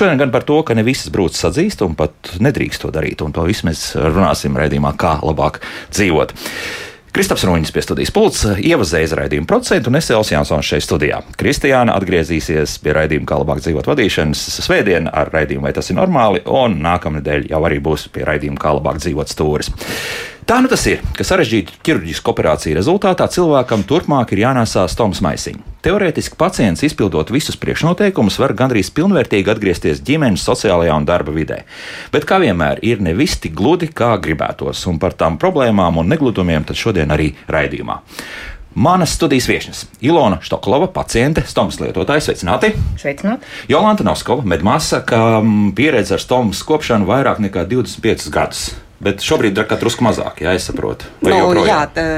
šodien gan par to, ka ne visas brūces atzīst un pat nedrīkst to darīt. Un to visu mēs runāsim raidījumā, kā labāk dzīvot. Kristaps Roņģis pie studijas pults, ievazēja izraidījumu procentu un Esēls Jansons šeit studijā. Kristiāna atgriezīsies pie raidījuma, kā labāk dzīvot vadīšanas svētdien ar raidījumu, vai tas ir normāli, un nākamnedēļ jau arī būs pie raidījuma, kā labāk dzīvot stūris. Tā nu tas ir, ka sarežģītu ķirurģisku operāciju rezultātā cilvēkam turpmāk ir jānēsā stomas maisiņi. Teorētiski pacients, izpildot visus priekšnoteikumus, var gandrīz pilnvērtīgi atgriezties ģimenes sociālajā un darba vidē. Bet, kā vienmēr, ir ne viss tik gludi, kā gribētos, un par tām problēmām un negludumiem tad šodien arī raidījumā. Manas studijas viesnes - Ilona Štoklova, paciente, stomas lietotāja, sveicināti. Sveicināti. Jolanta Novskova, medmāsa, ka pieredze ar stomas kopšanu vairāk nekā 25 gadus. Bet šobrīd ir drusku mazāk, jā, es saprotu. Nu, joprojām? jā, tā,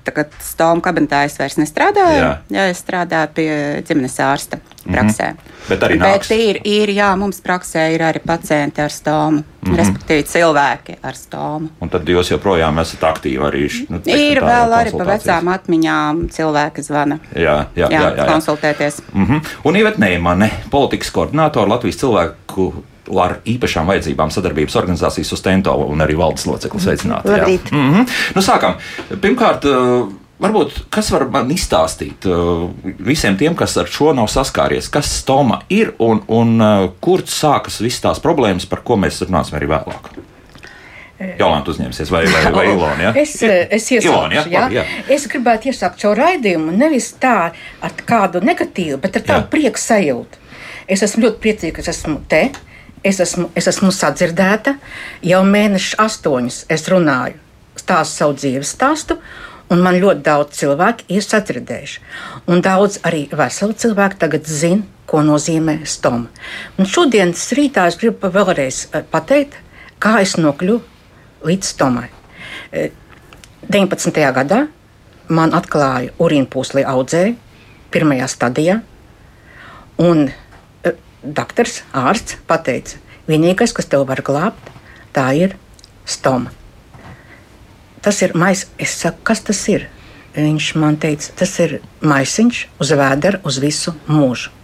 Tagad stāvuma kabinetā es vairs nestrādāju. Jā, jā es strādāju pie ģimenes ārsta mhm. praksē. Mm -hmm. Bet arī nāks. Bet ir, ir, jā, mums praksē ir arī pacienti ar stomu, mm -hmm. respektīvi cilvēki ar stomu. Un tad jūs joprojām esat aktīvi arī. Nu, ir vēl arī pa vecām atmiņām cilvēki zvana. Jā, jā, jā, jā, jā. konsultēties. Mm -hmm. Un Ivet Neimane, politikas koordinātori Latvijas cilvēku ar īpašām vajadzībām sadarbības organizācijas Sustento un arī valdes loceklis. Sveicināti! Labrīt! Mm -hmm. nu, sākam! Pirmkārt, uh, Varbūt kas var man izstāstīt uh, visiem tiem, kas ar šo nav saskāries, kas stoma ir un, un uh, kur sākas visas tās problēmas, par ko mēs runāsim arī vēlāk. Jolanta uzņemsies, vai, vai, vai Ilona? Ja? Es, es, iesākšu, Ilona, ja? Jā? Jā. es gribētu iesākt šo raidījumu nevis tā ar kādu negatīvu, bet ar tādu prieku sajūtu. Es esmu ļoti priecīga, ka esmu te. Es esmu, es esmu sadzirdēta, jau mēneši astoņus es runāju, stāstu savu dzīves stāstu, un man ļoti daudz cilvēku ir sadzirdējuši. Un daudz arī veseli cilvēki tagad zina, ko nozīmē stoma. Un šodienas rītā es gribu vēlreiz eh, pateikt, kā es nokļuvu līdz stomai. 19. Eh, gadā man atklāja urīna pūslī audzēju pirmajā stadijā, un Doktors, ārsts pateica, vienīgais, kas tev var glābt, tā ir stoma. Tas ir mais, es saku, kas tas ir? Viņš man teica, tas ir maisiņš uz vēdera uz visu mūžu.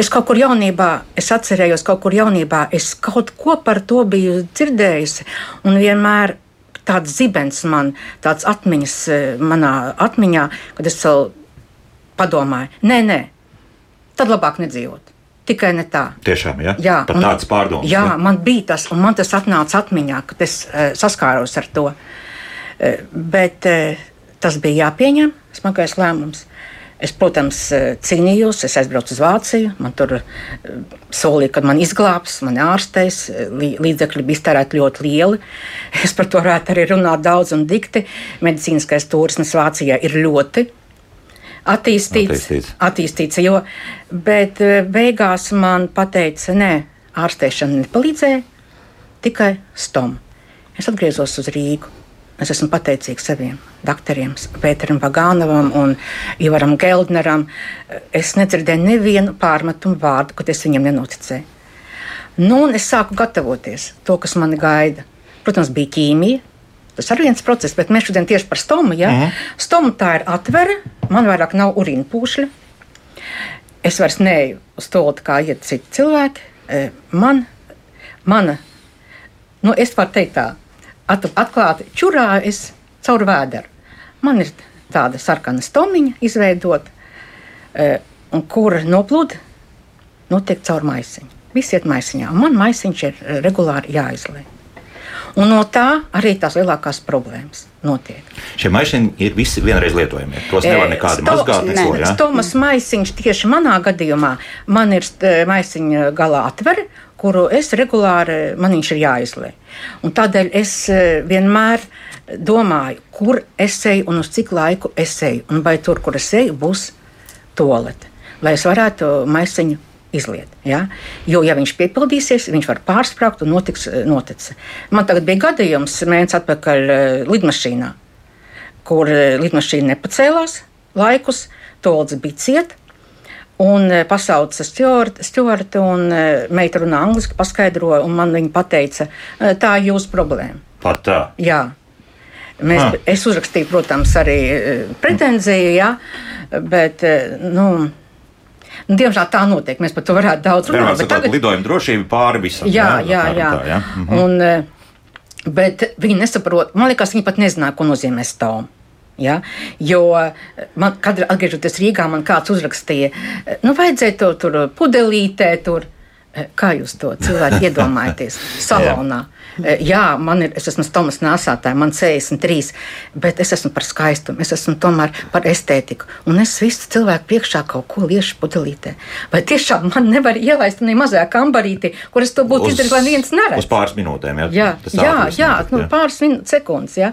Es kaut kur jaunībā, es atcerējos, kaut kur jaunībā, es kaut ko par to biju dzirdējusi, un vienmēr tāds zibens man, tāds atmiņas eh, manā atmiņā, kad es vēl padomāju, nē, nē, tad labāk nedzīvot. Tikai ne tā. Tiešām, ja? jā. Pat tāds pārdoms. Jā, ja? man bija tas, un man tas atnāca atmiņā, kad es uh, saskāros ar to. Uh, bet uh, tas bija jāpieņem, smagais lēmums. Es, protams, cīnījos, es aizbraucu uz Vāciju. Man tur solīja, ka man izglābs, man ārstēs. Līdzekļi bija iztērēti ļoti lieli. Es par to varētu arī runāt daudz un dikti. Medicīniskais turisms Vācijā ir ļoti attīstīts. attīstīts. attīstīts jo, bet eh, beigās man teica, nē, ārstēšana nepalīdzēja, tikai stoma. Es atgriezos uz Rīgu. Es esmu pateicīgs saviem doktoriem, Pēteram Vagānovam un Ivaram Geldneram. Es nedzirdēju nevienu pārmetumu vārdu, kad es viņam nenoticēju. Nu, un es sāku gatavoties to, kas mani gaida. Protams, bija ķīmija, Tas ir viens process, bet mēs šodien tieši par stomu. Ja? -huh. Stoma tā ir atvere, man vairāk nav urīna pūšļa. Es vairs neeju uz to, kā iet citi cilvēki. E, man, mana, nu, es varu teikt tā, at, atklāti čurā es caur vēderu. Man ir tāda sarkana stomiņa izveidota, e, kur noplūda notiek caur maisiņu. Visi iet maisiņā, un man maisiņš ir regulāri jāizlaiž. Un no tā arī tās lielākās problēmas notiek. Šie maisiņi ir visi vienreiz lietojami. Tos nevar nekādi Sto, mazgāt. Neko, ne, Tomas maisiņš tieši manā gadījumā man ir maisiņa galā atvere, kuru es regulāri man viņš ir jāizlē. Un tādēļ es e, vienmēr domāju, kur es eju un uz cik laiku es eju. Un vai tur, kur es eju, būs tolete, lai es varētu maisiņu izliet. Ja? Jo, ja viņš piepildīsies, viņš var pārsprāgt un notiks eh, noticis. Man tagad bija gadījums mēnesis atpakaļ eh, lidmašīnā, kur eh, lidmašīna nepacēlās laikus, tolds bija ciet. Un pasauca stūrte, un meita runā angliski, paskaidroja, un man viņa teica, tā ir jūsu problēma. Pat tā. Jā. Mēs, ah. es uzrakstīju, protams, arī pretenziju, jā, bet, nu, Nu, diemžēl tā notiek. Mēs par to varētu daudz runāt. Bet tagad lidojuma drošība pāri visam. Jā, jā, jā. jā. Tā, jā. Mhm. Un, eh, bet viņi nesaprot, man liekas, viņi pat nezināja, ko nozīmē stāvums. Ja? Jo man, kad atgriežoties Rīgā, man kāds uzrakstīja, nu, vajadzēja to tur pudelītē, tur. Kā jūs to cilvēku iedomājaties? Salonā. Eh, jā, man ir, es esmu Tomas Nāsātāja, man 63, bet es esmu par skaistumu, es esmu tomēr par estētiku. Un es visu cilvēku priekšā kaut ko liešu pudelītē. Vai tiešām man nevar ielaist ne mazajā kambarītī, kur es to būtu izdarījis, lai viens neredz? Uz pāris minūtēm, jā. Jā, tas jā, jā, nu, pāris sekundes, jā.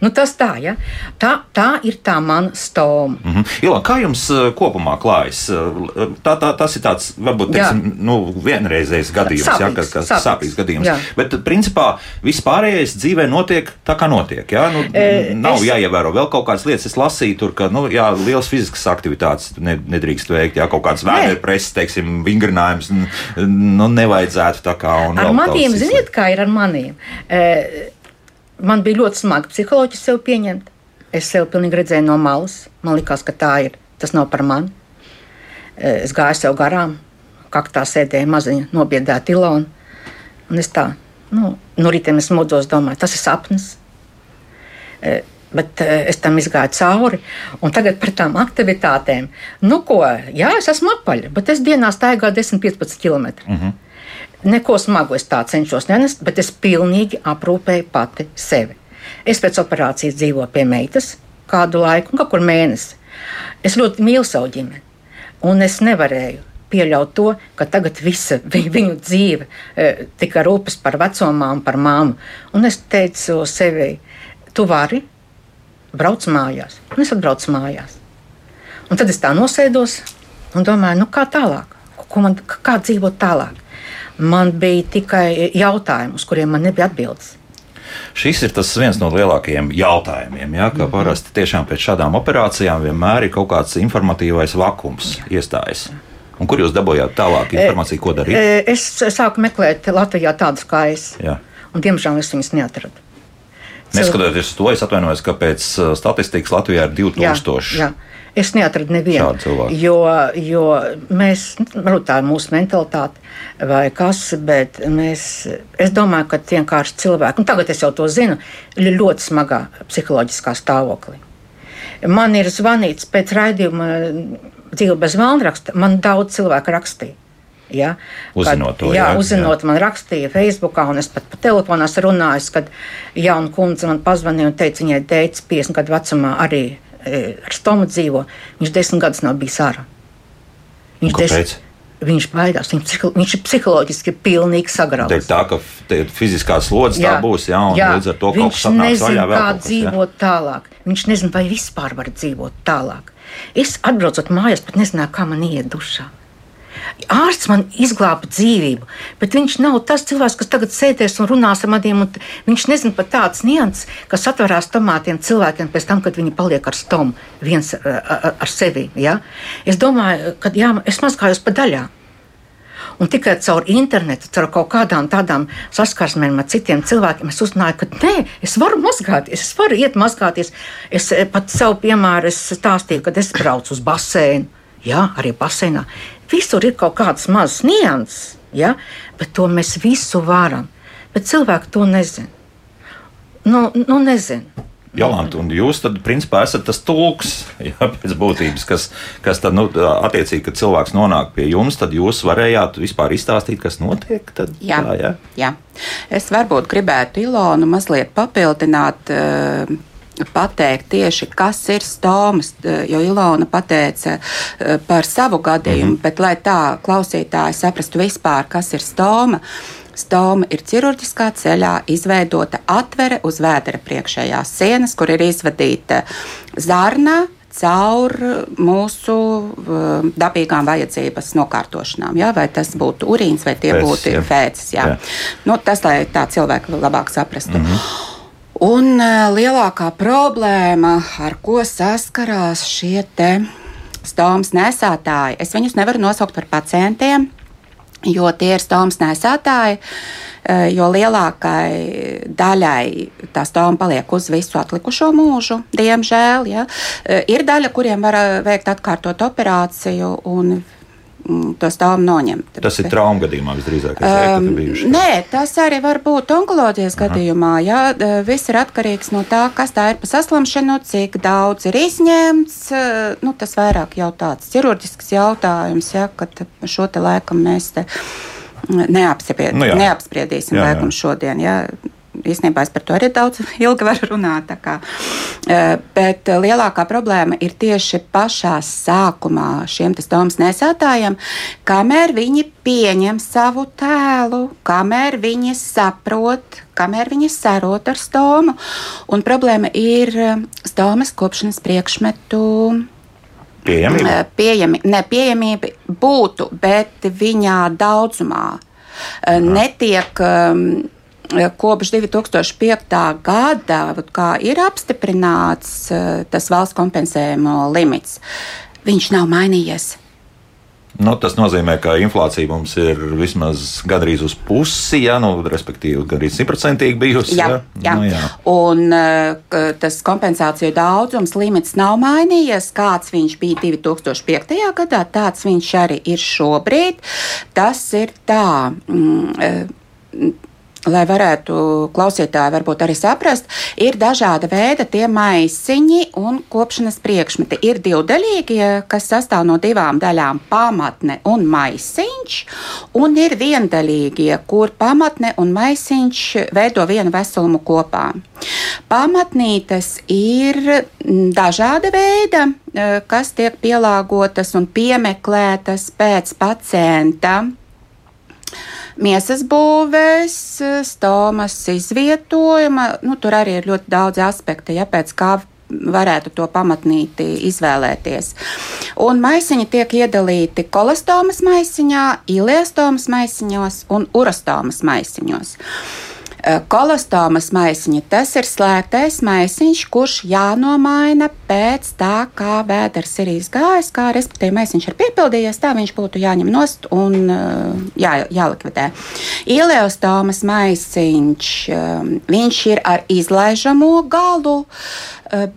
Nu, tas tā, jā. Tā, tā ir tā mana stoma. Mm -hmm. Ilā, kā jums eh, kopumā klājas? Eh, tā, tā, tas ir tāds, varbūt, teiksim, nu, vienreizējs gadījums, sāpīgs, jā, kas, kas sāpīgs, sāpīgs gadījums. Jā. Bet, principā, principā viss pārējais dzīvē notiek tā, kā notiek. Ja? Nu, e, nav es... jāievēro vēl kaut kādas lietas. Es lasīju, tur, ka nu, jā, liels fiziskas aktivitātes ne, nedrīkst veikt. Jā, kaut kāds vēdera preses, teiksim, vingrinājums nu, nevajadzētu tā kā. Ar maniem, ziniet, kā ir ar maniem? E, man bija ļoti smagi psiholoģiski sev pieņemt. Es sev pilnīgi redzēju no malas. Man liekas, ka tā ir. Tas nav par mani. Es gāju sev garām, kaktā sēdēja maziņa, nobiedēta Ilona. Un es tā Nu, no rīta es modos, domāju, tas ir sapnis. E, bet e, es tam izgāju cauri. Un tagad par tām aktivitātēm. Nu, ko, jā, es esmu apaļa, bet es dienā staigāju 10-15 km. Mm -hmm. Neko smagu es tā cenšos nenest, bet es pilnīgi aprūpēju pati sevi. Es pēc operācijas dzīvoju pie meitas kādu laiku, kaut kur mēnesi. Es ļoti mīlu savu ģimeni, un es nevarēju pieļaut to, ka tagad visa viņu dzīve e, tika rūpes par vecumām, par māmu. Un es teicu sevi, tu vari braukt mājās. Un es atbraucu mājās. Un tad es tā nosēdos un domāju, nu kā tālāk, ko man, kā dzīvot tālāk. Man bija tikai jautājumi, uz kuriem man nebija atbildes. Šis ir viens no lielākajiem jautājumiem. Ja, ka -hmm. parasti tiešām pēc šādām operācijām vienmēr ir kaut kāds informatīvais vakums iestājas. Jā. Un kur jūs dabūjāt tālāk informāciju, ko darīt? E, es sāku meklēt Latvijā tādus kā es. Jā. Un, diemžēl es viņus neatradu. Neskatoties uz to, es atvainojos, ka pēc uh, statistikas Latvijā ir 2000. Jā, jā. Es neatradu nevienu tādu jo, jo mēs, varbūt tā ir mūsu mentalitāte vai kas, bet mēs, es domāju, ka vienkārši cilvēki, un tagad es jau to zinu, ir ļoti smagā psiholoģiskā stāvoklī. Man ir zvanīts pēc raidījuma dzīve bez vēlnraksta, man daudz cilvēku rakstīja. Ja, uzzinot kad, to, jā, jā, uzzinot, jā. man rakstīja Facebookā, un es pat pa telefonā runāju, kad jauna kundze man pazvanīja un teica, viņai teica, 50 gadu vecumā arī e, ar stomu dzīvo. Viņš desmit gadus nav bijis ārā. Viņš Kāpēc? Desmit, viņš baidās, viņš, psiho, viņš ir psiholoģiski pilnīgi sagrauts. Tā kā fiziskā slodze jā, tā būs, jā, un jā, līdz ar to viņš nezina, kā dzīvot jā. tālāk. Viņš nezina, vai vispār var dzīvot tālāk. Es atbraucot mājās, pat nezināju, kā man iet dušā. Ārsts man izglāba dzīvību, bet viņš nav tas cilvēks, kas tagad sēdēs un runās ar maniem. Viņš nezina pat tādas nianses, kas atverās tomātiem cilvēkiem pēc tam, kad viņi paliek ar stomu viens ar, ar sevi. Ja? Es domāju, ka jā, es mazgājos pa daļām. Un tikai caur internetu, caur kaut kādām tādām saskarsmēm ar citiem cilvēkiem, es uzzināju, ka nē, es varu mazgāties, es varu iet mazgāties. Es eh, pat sev, piemēram, stāstīju, kad es braucu uz basēnu. Jā, arī basēnā. Visur ir kaut kādas mazas nianses, ja? bet to mēs visu varam. Bet cilvēki to nezina. Nu, nu nezinu. Jolanta, un jūs tad, principā, esat tas tulks, jā, pēc būtības, kas, kas tad, nu, attiecīgi, kad cilvēks nonāk pie jums, tad jūs varējāt vispār izstāstīt, kas notiek? Tad, jā, tā, jā. jā. Es varbūt gribētu Ilonu mazliet papildināt. Uh, pateikt tieši, kas ir stomas, jo Ilona pateica par savu gadījumu, mm -hmm. bet lai tā klausītāji saprastu vispār, kas ir stoma, Stoma ir ķirurģiskā ceļā izveidota atvere uz vēdera priekšējās sienas, kur ir izvadīta zarna, caur mūsu uh, dabīgām vajadzības nokārtošanām. Ja? Vai tas būtu urīns vai tie Fēcis, būtu ja. fēcis. Ja? Ja. Nu, tas, lai tā cilvēki labāk saprastu. Mm -hmm. Un uh, lielākā problēma, ar ko saskarās šie stomas nesētāji, es viņus nevaru nosaukt par pacientiem jo tie ir stomas nesētāji. Eh, jo lielākai daļai tā stoma paliek uz visu atlikušo mūžu, diemžēl. Ja. Eh, ir daļa, kuriem var veikt atkārtot operāciju, un to stāvu noņemt. Tas ir traumas gadījumā visdrīzāk. Um, nē, tas arī var būt onkoloģijas gadījumā. Jā, viss ir atkarīgs no tā, kas tā ir pa saslimšanu, cik daudz ir izņemts. Nu, tas vairāk jau tāds ķirurģisks jautājums, ja, kad šo te laikam mēs te neapspried, nu, jā. neapspriedīsim jā, jā. laikam šodien. Ja īstenībā es par to arī daudz ilgi varu runāt. Kā, bet lielākā problēma ir tieši pašā sākumā šiem domas nesētājiem, kamēr viņi pieņem savu tēlu, kamēr viņi saprot, kamēr viņi sarot ar stomu. Un problēma ir stomas kopšanas priekšmetu. Pieejamība? Pieejami, ne, pieejamība būtu, bet viņā daudzumā Aha. netiek um, kopš 2005. gada, kā ir apstiprināts eh, tas valsts kompensējuma limits, viņš nav mainījies. Nu, tas nozīmē, ka inflācija mums ir vismaz gandrīz uz pusi, ja, nu, respektīvi, gandrīz simtprocentīgi bijusi. Jā, ja? jā. Nu, jā. un uh, tas kompensāciju daudzums limits nav mainījies. Kāds viņš bija 2005. gadā, tāds viņš arī ir šobrīd. Tas ir tā. Mm, lai varētu klausītāji varbūt arī saprast, ir dažāda veida tie maisiņi un kopšanas priekšmeti. Ir divdaļīgie, kas sastāv no divām daļām - pamatne un maisiņš, un ir viendaļīgie, kur pamatne un maisiņš veido vienu veselumu kopā. Pamatnītes ir dažāda veida, eh, kas tiek pielāgotas un piemeklētas pēc pacienta miesas būvēs, stomas izvietojuma. Nu, tur arī ir ļoti daudz aspektu, ja pēc kā varētu to pamatnīti izvēlēties. Un maisiņi tiek iedalīti kolostomas maisiņā, iliestomas maisiņos un urastomas maisiņos. Eh, Kolostāmas maisiņi tas ir slēgtais maisiņš, kurš jānomaina pēc tā, kā vēders ir izgājis, kā respektīvi maisiņš ir piepildījies, tā viņš būtu jāņem nost un eh, jā, jālikvidē. Ileostāmas maisiņš, eh, viņš ir ar izlaižamo galu,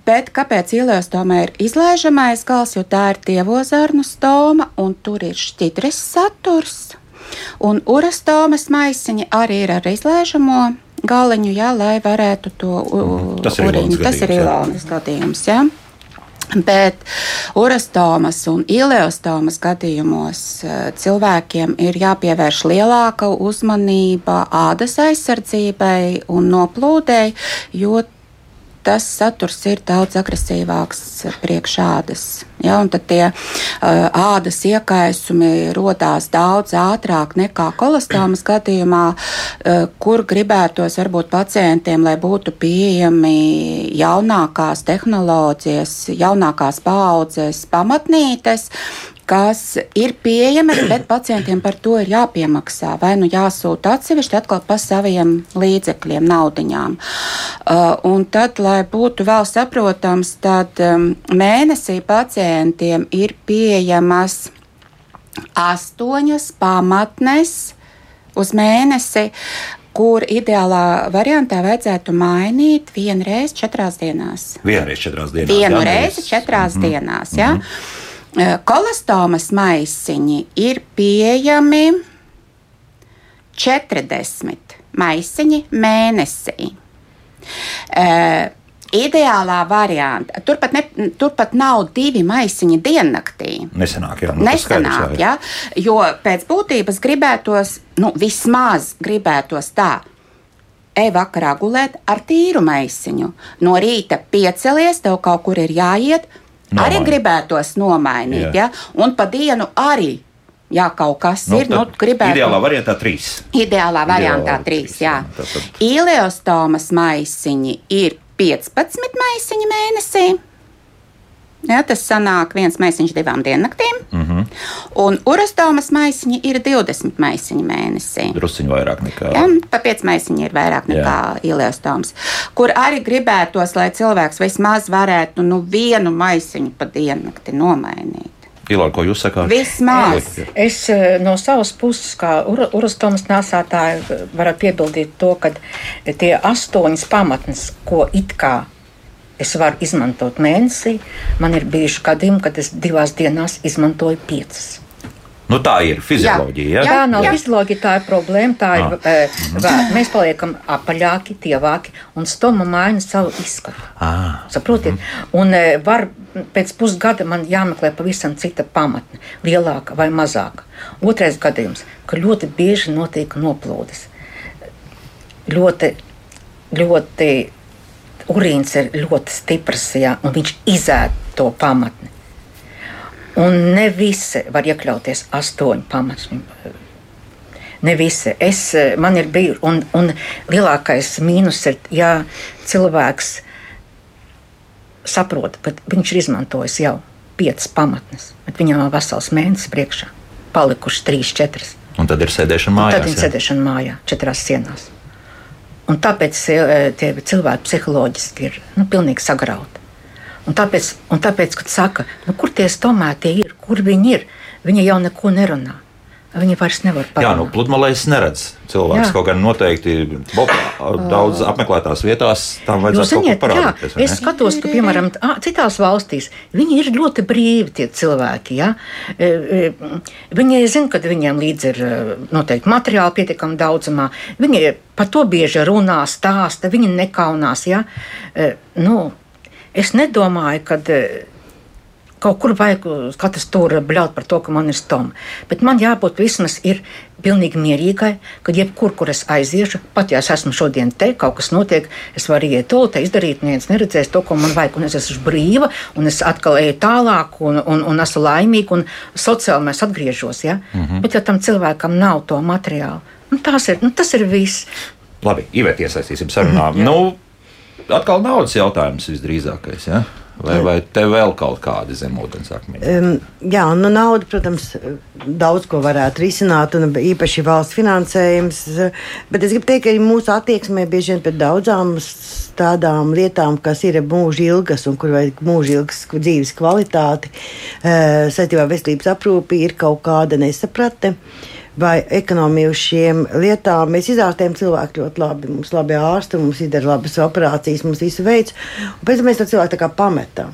bet kāpēc ileostoma ir izlaižamais gals, jo tā ir tievozarnu stoma un tur ir šķidris saturs. Un urastomas maisiņi arī ir ar izlaižamo galiņu, jā, lai varētu to mm, tas ir uriņu. Tas ir Ilānas gadījums. Jā. Bet urastomas un ileostomas gadījumos cilvēkiem ir jāpievērš lielāka uzmanība ādas aizsardzībai un noplūdei, jo tas saturs ir daudz agresīvāks priekš ādas. Ja, tad tie uh, ādas iekaisumi radās daudz ātrāk nekā kolostāmas gadījumā, uh, kur gribētos varbūt pacientiem, lai būtu pieejami jaunākās tehnoloģijas, jaunākās paaudzes pamatnītes, kas ir pieejamas, bet pacientiem par to ir jāpiemaksā. Vai nu jāsūta atsevišķi atkal pa saviem līdzekļiem, naudiņām. Uh, un tad, lai būtu vēl saprotams, tad um, mēnesī pacientiem ir pieejamas astoņas pamatnes uz mēnesi kur ideālā variantā vajadzētu mainīt vienu reizi četrās dienās. Vienu reizi četrās dienās. Vienu reizi četrās mm -hmm. dienās. Ja? Mm -hmm. Kolastomas maisiņi ir pieejami 40 maisiņi mēnesī. Uh, ideālā variantā. Turpat, ne, turpat nav divi maisiņi diennaktī. Nesenāk, jā. Nu, Nesenāk, skaidrs, jā. jā. Jo pēc būtības gribētos, nu, vismaz gribētos tā. Ej vakarā gulēt ar tīru maisiņu. No rīta piecelies, tev kaut kur ir jāiet, Nomain. arī gribētos nomainīt. Jā. Ja? Un pa dienu arī. Jā, kaut kas nu, ir. Nu, gribētu... Ideālā variantā trīs. Ideālā variantā Ideālā trīs, jā. Tātad... Ileostomas maisiņi ir 15 maisiņi mēnesī. Ja, tas sanāk viens maisiņš divām diennaktīm. Mm -hmm. Un urastomas maisiņi ir 20 maisiņi mēnesī. Drusciņi vairāk nekā. Ja, pa 5 maisiņi ir vairāk nekā ieliestomas. Kur arī gribētos, lai cilvēks vismaz varētu nu, vienu maisiņu pa diennakti nomainīt. Ilāra, ko jūs sakāt? Vismaz. Es no savas puses, kā urastomas nāsātāja, varu piebildīt to, ka tie astoņas pamatnes, ko it kā es varu izmantot mēnesī. Man ir bijuši gadījumi, kad es divās dienās izmantoju piecas. Nu, tā ir fizioloģija. Ja? Tā nav fizioloģija, tā ir problēma. Tā ir, ah. vē, mēs paliekam apaļāki, tievāki, un stoma maina savu izskatu. Ah. Saprotiet? Mm. Un var pēc pusgada man jāmeklē pavisam cita pamatne, lielāka vai mazāka. Otrais gadījums, ka ļoti bieži notiek noplūdes. Ļoti, ļoti urīns ir ļoti stiprs, jā, un viņš izēd to pamatni. Un ne visi var iekļauties astoņu pamatu. Ne visi. Es, man ir bijusi, un, un lielākais mīnus ir, ja cilvēks saprot, ka viņš ir izmantojis jau piecas pamatnes, bet viņam vēl vesels mēnesis priekšā, palikuši trīs, četras. Un tad ir sēdešana mājās. Tad ir sēdešana mājā, četrās sienās. Un tāpēc e, tie cilvēki psiholoģiski ir nu, pilnīgi sagrauti. Un tāpēc, un tāpēc kad saka, nu, kur tie stomēti ir, kur viņi ir, viņi jau neko nerunā. Viņi vairs nevar pateikt. Jā, nu, pludmalēs neredz cilvēks. Jā. Kaut gan noteikti daudz apmeklētās vietās tam vajadzētu ziniet, kaut ko parādīties. Jā, es skatos, ka, piemēram, citās valstīs viņi ir ļoti brīvi tie cilvēki. Ja? E, e, viņi zina, ka viņiem līdzi ir e, noteikti materiāli pietiekami daudzumā. Viņi par to bieži runā, stāsta, viņi nekaunās. Ja? Nu, es nedomāju, ka Kaut kur vajag katrs tur bļaut par to, ka man ir stoma. Bet man jābūt vismaz ir pilnīgi mierīgai, ka jebkur, kur es aiziešu, pat ja es esmu šodien te, kaut kas notiek, es varu iet to, te izdarīt, neviens neredzēs to, ko man vajag, un es esmu brīva, un es atkal eju tālāk, un, un, un esmu laimīga, un sociāli mēs atgriežos. Ja? Mm -hmm. Bet ja tam cilvēkam nav to materiālu, nu, ir, nu, tas ir viss. Labi, Ivet, iesaistīsim sarunā. Mm -hmm. nu, atkal naudas jautājums visdrīzākais. Ja? Vai, vai te vēl kaut kādi zemūdens akmeņi? Um, jā, nu nauda, protams, daudz ko varētu risināt, un īpaši valsts finansējums. Bet es gribu teikt, ka mūsu attieksmē bieži vien pret daudzām tādām lietām, kas ir mūža ilgas un kur vajag mūža ilgas dzīves kvalitāti, uh, saistībā ar veselības aprūpi, ir kaut kāda nesapratne. Uh, vai ekonomiju uz šiem lietām. Mēs izārstējam cilvēku ļoti labi. Mums ir labi ārsti, mums ir labas operācijas, mums visu veids. Un pēc tam mēs to cilvēku tā kā pametam.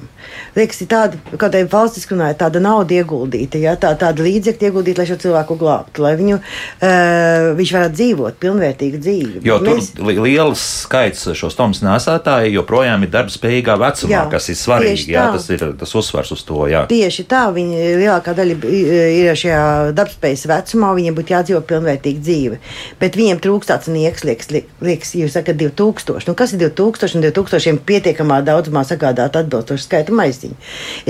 Liekas, ir tāda, kā te valstiski runāja, tāda nauda ieguldīta, ja? tā, tāda līdzekļa ieguldīta, lai šo cilvēku glābtu, lai viņu, uh, viņš varētu dzīvot pilnvērtīgu dzīvi. Jo mēs... tur liels skaits šo stomas nesētāju joprojām ir darba spējīgā vecumā, jā, kas ir svarīgi. Jā, tas ir tas uzsvars uz to. Jā. Tieši tā, viņi lielākā daļa ir šajā darbspējas vecumā. Viņi viņiem būtu jādzīvo pilnvērtīga dzīve. Bet viņiem trūkst tāds nieks, liekas, liekas jūs sakat, 2000. Nu, kas ir 2000 un 2000 pietiekamā daudzumā sagādāt atbilstošu skaitu maisiņu?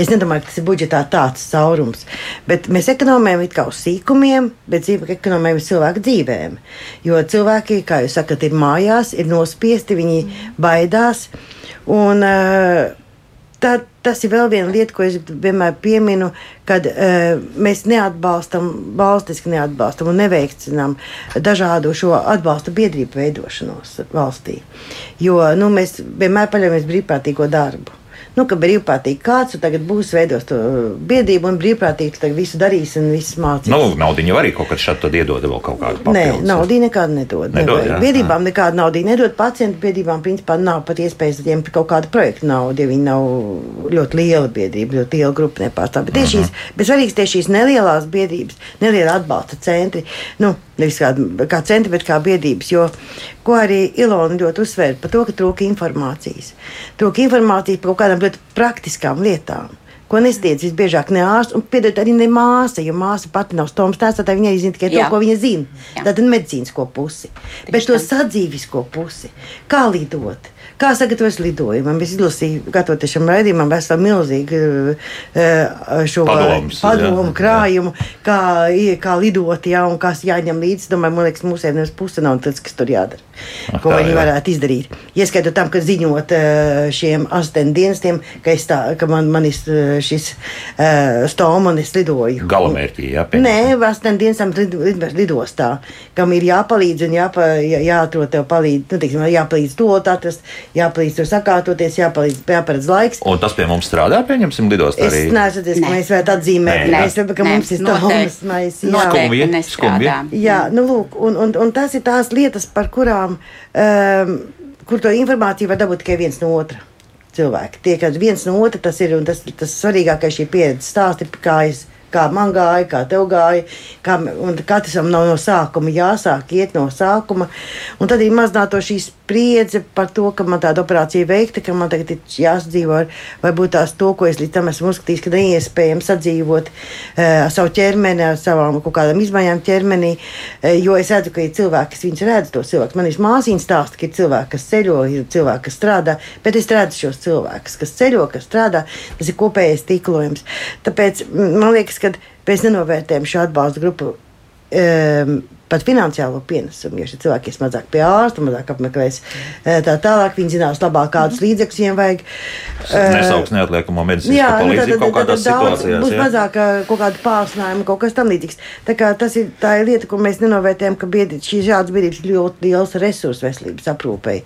Es nedomāju, ka tas ir budžetā tāds caurums. Bet mēs ekonomējam it kā uz sīkumiem, bet dzīve ekonomējam cilvēku dzīvēm. Jo cilvēki, kā jūs sakat, ir mājās, ir nospiesti, viņi baidās. Un, uh, tā, tas ir vēl viena lieta, ko es vienmēr pieminu, kad uh, mēs neatbalstam, valstiski neatbalstam un neveicinām dažādu šo atbalsta biedrību veidošanos valstī. Jo nu, mēs vienmēr paļaujamies brīvprātīgo darbu nu, ka brīvprātīgi kāds tagad būs veidos to biedrību un brīvprātīgi tagad visu darīs un viss mācīs. Nu, naudu jau arī kaut kad šādi iedod vēl kaut kādu papildus. Nē, naudu nekādu nedod. nedod jā, biedrībām jā. nekādu naudu nedod. Pacientu biedrībām principā nav pat iespējas ņemt kaut kādu projektu naudu, ja viņi nav ļoti liela biedrība, ļoti liela grupa nepārstāv. Bet tieši uh -huh. šīs, bet svarīgs tieši šīs nelielās biedrības, neliela atbalsta centri. Nu, nevis kā, kā centri, bet kā biedrības. Jo, ko arī Ilona ļoti uzsver par to, ka trūka informācijas. Trūka informācijas par kaut kādām ļoti praktiskām lietām. Ko nesniedz visbiežāk ne ārsts, un piedod arī ne māsa, jo māsa pati nav stomas tēls, tad viņa zina tikai Jā. to, ko viņa zina. Tātad medicīnisko pusi. Tieši Bet to sadzīvisko pusi, kā lidot Kā sagatavojas lidojumam? Es izlasīju, gatavoties šim raidījumam, veselu milzīgu uh, šo Padoms, padomu jā, krājumu, jā. Kā, kā lidot, jā, un kas jāņem līdzi. Domāju, man liekas, mūsiem nemaz puse nav tas, kas tur jādara. Ah, ko tā, viņi jā. varētu izdarīt. Ieskaitot tam, ka ziņot uh, šiem asistentu dienestiem, ka, tā, ka man, man ir šis uh, stoma un es lidoju. Galamērķī, jā. Nē, asistentu dienestam lid, lid, lidostā, kam ir jāpalīdz un jāpa, jā, jāatrod tev palīdz, nu, tiksim, jāpalīdz to atrast jāpalīdz tur sakārtoties, jāpalīdz, jāparedz laiks. Un tas pie mums strādā, pieņemsim, lidostā arī. Es neesmu redzējis, ka mēs varētu atzīmēt, nē, mēs, ka nē, mums ir. Mēs, jā, skumji. Jā, nu lūk, un, un, un tas ir tās lietas, par kurām, um, kur to informāciju var dabūt tikai viens no otra cilvēka. Tie, kad viens no otra tas ir, un tas, tas svarīgākais šī pieredze stāsti, kā es kā man gāja, kā tev gāja. Kā, katram nav no sākuma jāsāk iet no sākuma. Un tad ir maznāto šī spriedze par to, ka man tāda operācija veikta, ka man tagad ir jāsadzīvo ar varbūt tās to, ko es līdz tam esmu uzskatījis, ka neiespējami sadzīvot uh, ar savu ķermeni, ar savām kaut kādām izmaiņām ķermenī. Uh, jo es redzu, ka ir cilvēki, kas viņus redz, to cilvēku. Man ir māsīņas stāsti, ka ir cilvēki, kas ceļo, ir cilvēki, kas strādā, bet es redzu šos cilvēkus, kas ceļo, kas strādā. Tas ir kopējais tīklojums. Tāpēc man liekas, ka mēs nenovērtējam šo atbalstu grupu. Um, pat finansiālo pienesumu. Jo šie cilvēki ir mazāk pie ārsta, mazāk apmeklēs eh, tā tālāk. Viņi zinās labāk, kādus mhm. līdzekļus viņiem vajag. Nesauks neatliekamo medicīnisko nu, palīdzību kaut kādās situācijās. Būs mazāk eh, kaut kāda pārsnājuma, kaut kas tam līdzīgs. Tā, kā, tas ir tā ir lieta, ko mēs nenovērtējam, ka biedri, šīs šādas biedrības ir ļoti liels resursu veselības aprūpei.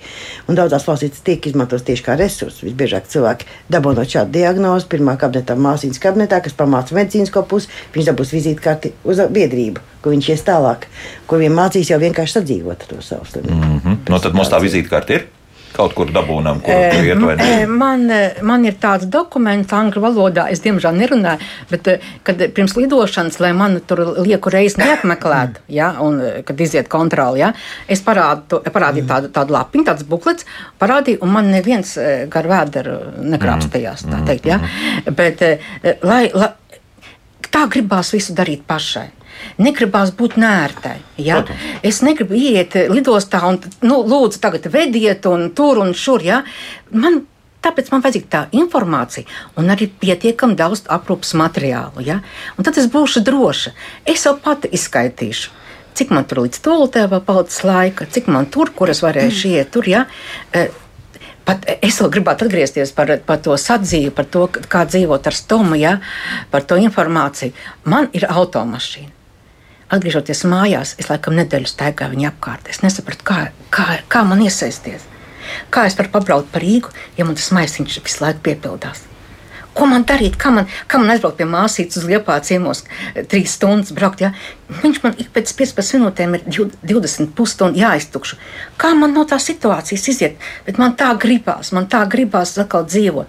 Un daudzās valstīs tiek izmantots tieši kā resurss. Visbiežāk cilvēki dabūnot šādu diagnozi pirmā kabinetā, māsīņas kabinetā, kas pamāca medicīnisko pusi, viņš dabūs vizītkarti uz biedrību, ko viņš ies tālāk kur viņi mācīs jau vienkārši sadzīvot to savu slimību. Mm -hmm. no, tad mums tā vizītkarte ir kaut kur dabūnām, kur e, iet vai ne? Man, man ir tāds dokuments angļu valodā, es diemžēl nerunāju, bet kad pirms lidošanas, lai man tur lieku reizi neapmeklētu, ja, un kad iziet kontroli, ja, es parādu, parādīju tādu, tādu lapiņu, tāds buklets, parādīju, un man neviens gar vēderu nekrāpstījās, tā teikt, ja. Bet, lai, lai, tā gribās visu darīt pašai negribās būt nērtai. Ja? Protams. Es negribu iet lidostā un nu, lūdzu, tagad vediet un tur un šur. Ja? Man Tāpēc man vajadzīga tā informācija un arī pietiekami daudz aprūpas materiālu. Ja? Un tad es būšu droša. Es jau pati izskaitīšu, cik man tur līdz tolotē vēl palicis laika, cik man tur, kur es varēšu mm. iet. Tur, ja? E, pat es vēl gribētu atgriezties par, par to sadzīvi, par to, kā dzīvot ar stomu, ja? par to informāciju. Man ir automašīna. Atgriežoties mājās, es laikam nedēļu staigāju viņa apkārt. Es nesapratu, kā, kā, kā man iesaisties. Kā es varu pabraukt par Rīgu, ja man tas maisiņš visu laiku piepildās? Ko man darīt? Kā man, kā man aizbraukt pie māsītes uz Liepā ciemos, eh, trīs stundas braukt? Ja? Viņš man ik pēc 15 minūtēm ir 20 pusstundu jāiztukšu. Kā man no tās situācijas iziet? Bet man tā gribās, man tā gribās atkal dzīvot.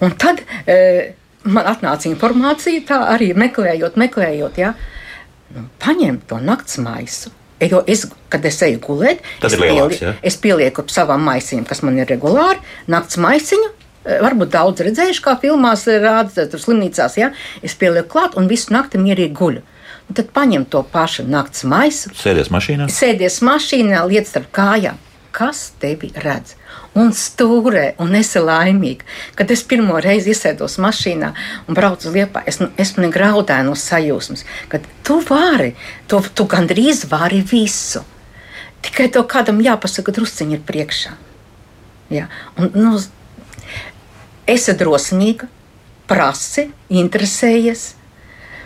Un tad e, man atnāca informācija, tā arī meklējot, meklējot. Ja? Paņemt to nakts maisu. Jo es, kad es eju gulēt, es, lielāks, pieli, ja? es pielieku savām maisiņām, kas man ir regulāri, nakts maisiņu. Eh, varbūt daudz redzējuši, kā filmās rāda, tur slimnīcās, ja es pielieku klāt un visu nakti mierīgi guļu. Un tad paņem to pašu nakts maisu. Sēdies mašīnā. Sēdies mašīnā, liec starp kājām. Kas tevi redz? Un stūrē, un esi laimīga. Kad es pirmo reizi iesēdos mašīnā un braucu uz liepa, es nu, esmu negraudēju no sajūsmas, ka tu vari, tu, tu gandrīz vari visu. Tikai to kādam jāpasaka, drusciņi ir priekšā. Ja? Un, nu, esi drosmīga, prasi, interesējies,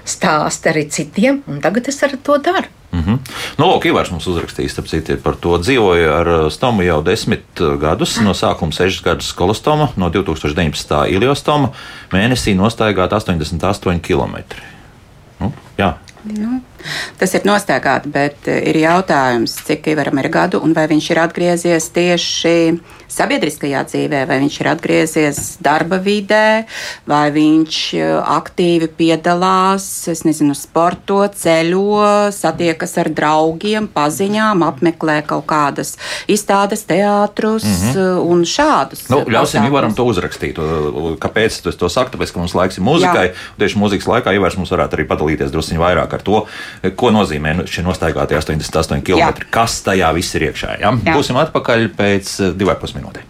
stāsti arī citiem, un tagad es arī to daru. Mm -hmm. nu, Lūk, Ivars mums uzrakstījis citu, par to. Dzīvoju ar uh, stomu jau desmit uh, gadus, no sākuma sešas gadus kolostoma, no 2019. iliostoma mēnesī nostaigāt 88 km. Nu, jā. Nu, tas ir nostaigāti, bet uh, ir jautājums, cik Ivaram ir gadu un vai viņš ir atgriezies tieši sabiedriskajā dzīvē, vai viņš ir atgriezies darba vidē, vai viņš e, aktīvi piedalās, es nezinu, sporto, ceļo, satiekas ar draugiem, paziņām, apmeklē kaut kādas izstādes, teātrus mm -hmm. un šādus. Nu, ļausim Ivaram to uzrakstīt. Kāpēc es to saku? Tāpēc, ka mums laiks ir mūzikai. Tieši mūzikas laikā Ivars mums varētu arī padalīties druskuļi vairāk ar to, ko nozīmē nu, šie nostaigātie 88 km. Jā. Kas tajā viss ir iekšā? Ja? Jā. Būsim atpakaļ pēc e, divām pusminūtēm minūtēm.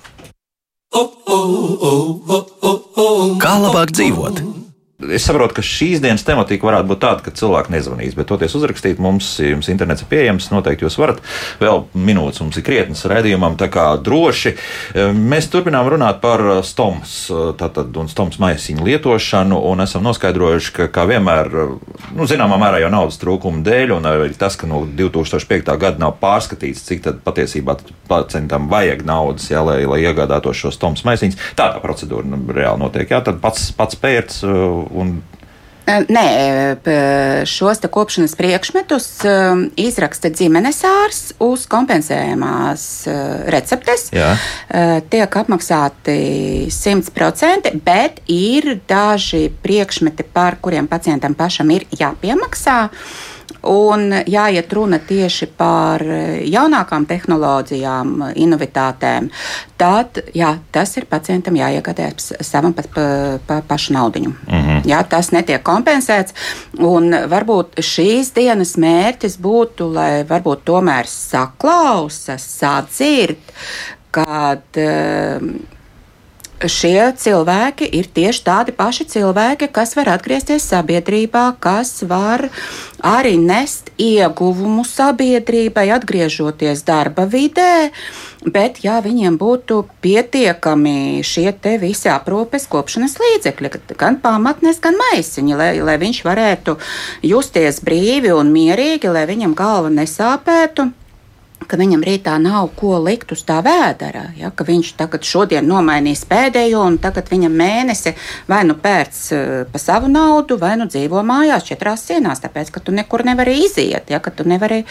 Kā labāk dzīvot? Es saprotu, ka šīs dienas tematika varētu būt tāda, ka cilvēki nezvanīs, bet toties uzrakstīt mums, jums internets ir pieejams, noteikti jūs varat. Vēl minūtes mums ir krietnes redzējumam, tā kā droši. Mēs turpinām runāt par stomas, tātad un stomas maisiņu lietošanu, un esam noskaidrojuši, ka, kā vienmēr, nu, zināmā mērā jau naudas trūkuma dēļ, un arī tas, ka no 2005. gada nav pārskatīts, cik tad patiesībā pacientam vajag naudas, jā, lai, lai iegādātos šo stomas maisiņus. Tā tā procedūra nu, reāli notiek. Jā, tad pats, pats pērts un Nē, šos kopšanas priekšmetus izraksta ģimenes ārsts uz kompensējumās receptes. Jā. Tiek apmaksāti 100%, bet ir daži priekšmeti, par kuriem pacientam pašam ir jāpiemaksā. Un jāiet runa tieši par jaunākām tehnoloģijām, inovitātēm. Tad jā, tas ir pacientam jāiegādājas savam pa, pa, pa pašu naudu. Mm -hmm. jā, tas netiek kompensēts. Un varbūt šīs dienas mērķis būtu, lai varbūt tomēr saklausa, sadzird, kad. Uh, šie cilvēki ir tieši tādi paši cilvēki, kas var atgriezties sabiedrībā, kas var arī nest ieguvumu sabiedrībai, atgriežoties darba vidē. Bet, ja viņiem būtu pietiekami šie visi aprūpes kopšanas līdzekļi, gan pamatnes, gan maisiņi, lai, lai viņš varētu justies brīvi un mierīgi, lai viņam galva nesāpētu, ka viņam rītā nav ko likt uz tā vēdera. Ja, ka viņš tagad šodien nomainīs pēdējo, un tagad viņam mēnesi vai nu pērc uh, pa savu naudu, vai nu dzīvo mājās četrās sienās, tāpēc ka tu nekur nevari iziet, ja, ka tu nevari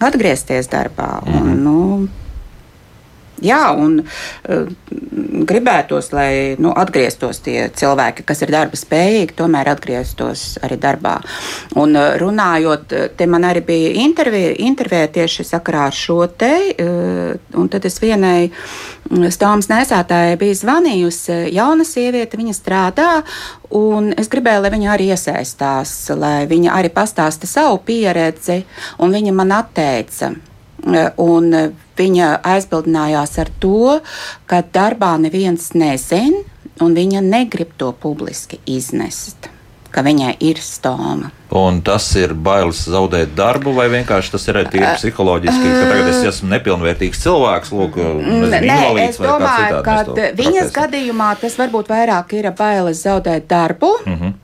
atgriezties darbā. Mm -hmm. un, mhm. nu, Jā, un uh, gribētos, lai nu, atgrieztos tie cilvēki, kas ir darba spējīgi, tomēr atgrieztos arī darbā. Un uh, runājot, te man arī bija intervija, intervija tieši sakarā ar šo te, uh, un tad es vienai stāvas nesētājai biju zvanījusi, jauna sieviete, viņa strādā, un es gribēju, lai viņa arī iesaistās, lai viņa arī pastāsta savu pieredzi, un viņa man atteica. Un viņa aizbildinājās ar to, ka darbā neviens nezina, un viņa negrib to publiski iznest ka viņai ir stoma. Un tas ir bailes zaudēt darbu, vai vienkārši tas ir tīri psiholoģiski, ka tagad es esmu nepilnvērtīgs cilvēks, lūk, Nē, invalīds es domāju, ka viņas gadījumā tas varbūt vairāk ir bailes zaudēt darbu. Mm -hmm.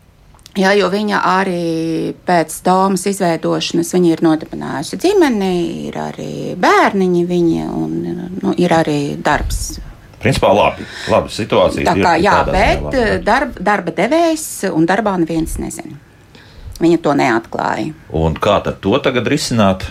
Jā, jo viņa arī pēc Tomas izveidošanas ir nodibinājusi ģimeni, ir arī bērniņi, viņa, un nu, ir arī darbs. Principā labi, labi situācija. Tā kā, jā, bet labi, darba, darba devējs un darbā neviens nezina. Viņa to neatklāja. Un kā tad to tagad risināt?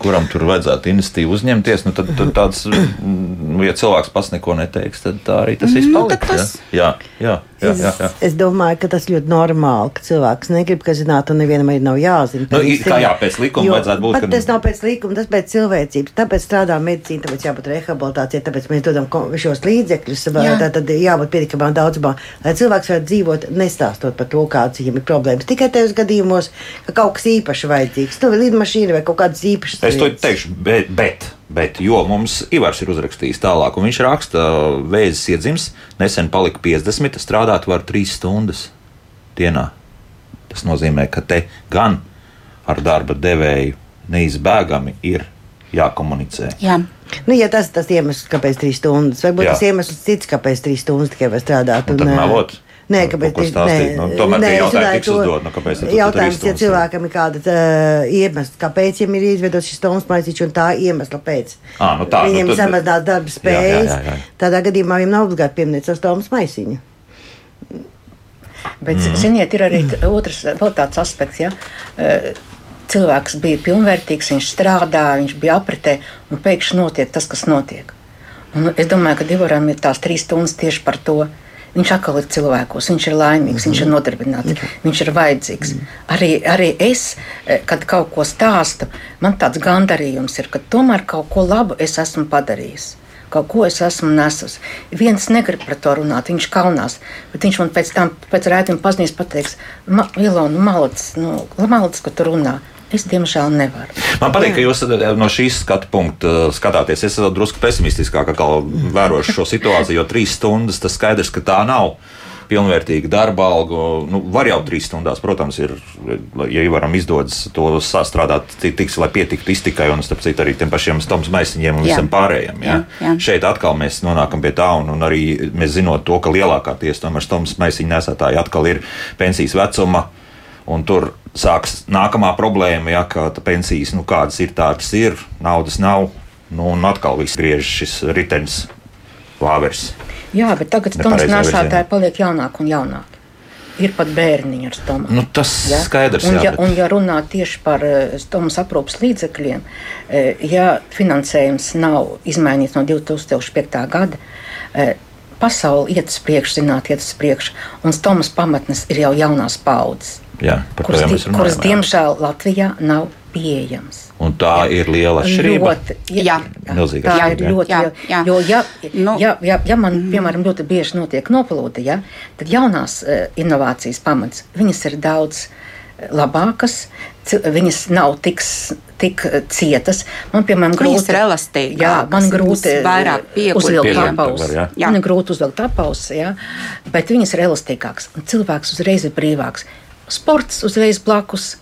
kuram tur vajadzētu inicitīvu uzņemties, nu, tad, tad tāds, nu, ja cilvēks pats neko neteiks, tad tā arī tas viss nu, paliks. Nu, tas... Jā, jā, jā, jā, jā. Es, es domāju, ka tas ļoti normāli, ka cilvēks negrib, ka zinātu, un nevienam arī nav jāzina. Nu, kā jā, pēc likuma jo, vajadzētu būt. Ka... Tas nav pēc likuma, tas pēc cilvēcības. Tāpēc strādā medicīna, tāpēc jābūt rehabilitācijai, tāpēc mēs dodam šos līdzekļus. Jā. Tā tad jābūt pietiekamā daudzumā, lai cilvēks varētu dzīvot, nestāstot par to, kādas viņam ir problēmas. Tikai tajos gadījumos, ka kaut kas īpašs vajadzīgs, nu, lidmašīna vai kaut kādas īpašas Es to teikšu, bet, bet, bet jo mums Ivars ir uzrakstījis tālāk, un viņš raksta, vēzis iedzims, nesen palika 50, strādāt var 3 stundas dienā. Tas nozīmē, ka te gan ar darba devēju neizbēgami ir jākomunicē. Jā. Nu, ja tas ir tas iemesls, kāpēc trīs stundas, varbūt Jā. tas iemesls cits, kāpēc trīs stundas tikai strādāt. Un, un. Nē, kāpēc tā ir? Nu, tomēr nē, jautājums tiks uzdot, nu, kāpēc tas. Jautājums, ja cilvēkam ir kāda uh, iemesls, kāpēc viņam ir izveidots šis toms maisiņš un tā iemesla pēc. À, nu tā, viņam nu, tad... samazināt darba spējas. Jā, jā, jā, jā. Tādā gadījumā viņam nav obligāti pieminēt savus toms maisiņu. Bet, mm. ziniet, ir arī otrs, vēl tāds aspekts, ja cilvēks bija pilnvērtīgs, viņš strādāja, viņš bija apritē, un pēkšņi notiek tas, kas notiek. Un es domāju, ka Divoram ir tās trīs stundas tieši par to. Viņš atkal ir cilvēkos, viņš ir laimīgs, mm -hmm. viņš ir mhm. nodarbināts, mm -hmm. viņš ir vajadzīgs. Mm -hmm. arī, arī es, eh, kad kaut ko stāstu, man tāds gandarījums ir, ka tomēr kaut ko labu es esmu padarījis. Kaut ko es esmu nesus. Viens negrib par to runāt, viņš kaunās. Bet viņš man pēc tam, pēc rētiem paziņas pateiks, Ilona, malacis, nu, malacis, ka tu runā. Es diemžēl nevaru. Man patīk, ka jūs eh, no šīs skatu punkta eh, skatāties. Es esmu drusku pesimistiskāk vērošu šo situāciju, jo trīs stundas tas skaidrs, ka tā nav pilnvērtīga darba alga. Nu, var jau trīs stundās, protams, ir, ja varam izdodas to sastrādāt, tiks, lai pietiktu iztikai un, starp citu, arī tiem pašiem stomas maisiņiem un jā. visam pārējiem. Ja? Jā, jā. Šeit atkal mēs nonākam pie tā, un, un arī mēs zinot to, ka lielākā tiesa tomēr stomas maisiņu nesētāji atkal ir pensijas vecuma Un tur sāks nākamā problēma, ja ka pensijas, nu, kādas ir, tādas ir, naudas nav. Nu, un atkal viss griež šis ritenis, vāveres. Jā, bet tagad stundas nesētāji paliek jaunāki un jaunāki. ir pat bērniņi ar stomu. Nu, tas ja? skaidrs. Un, jā, ja, bet... un, ja runā tieši par uh, stomas aprūpas līdzekļiem, uh, ja finansējums nav izmainīts no 2005. gada, uh, pasaule iet uz priekšu, zinātnē, iet uz priekšu, un stomas pamatnes ir jau jaunās paudzes. Jā, kuras, di kuras diemžēl Latvijā nav pieejams. Un tā jā. ir liela atšķirība. Ļoti, jā, Milzīga tā atšķirība. ir ļoti liela. Jo, ja, nu, ja, ja, ja man, piemēram, ļoti bieži notiek noplūde, ja, tad jaunās uh, inovācijas pamats, viņas ir daudz labākas, viņas nav tik, tik cietas. Man, piemēram, grūti, viņas ir elastīgākas. Jā, man grūti uzvilkt apavus. Man ir grūti uzvilkt apavus, jā, bet viņas ir elastīgākas. Un cilvēks uzreiz ir brīvāks. Sports uzreiz blakus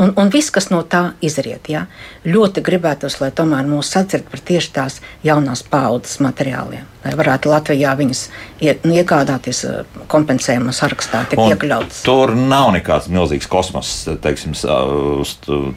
Un, un viss, kas no tā izriet, ja? ļoti gribētos, lai tomēr mūs sadzird par tieši tās jaunās paudzes materiāliem. Lai varētu Latvijā viņas nu, iegādāties eh, kompensējuma sarakstā, tiek iekļauts. Tur nav nekāds milzīgs kosmos, teiksim,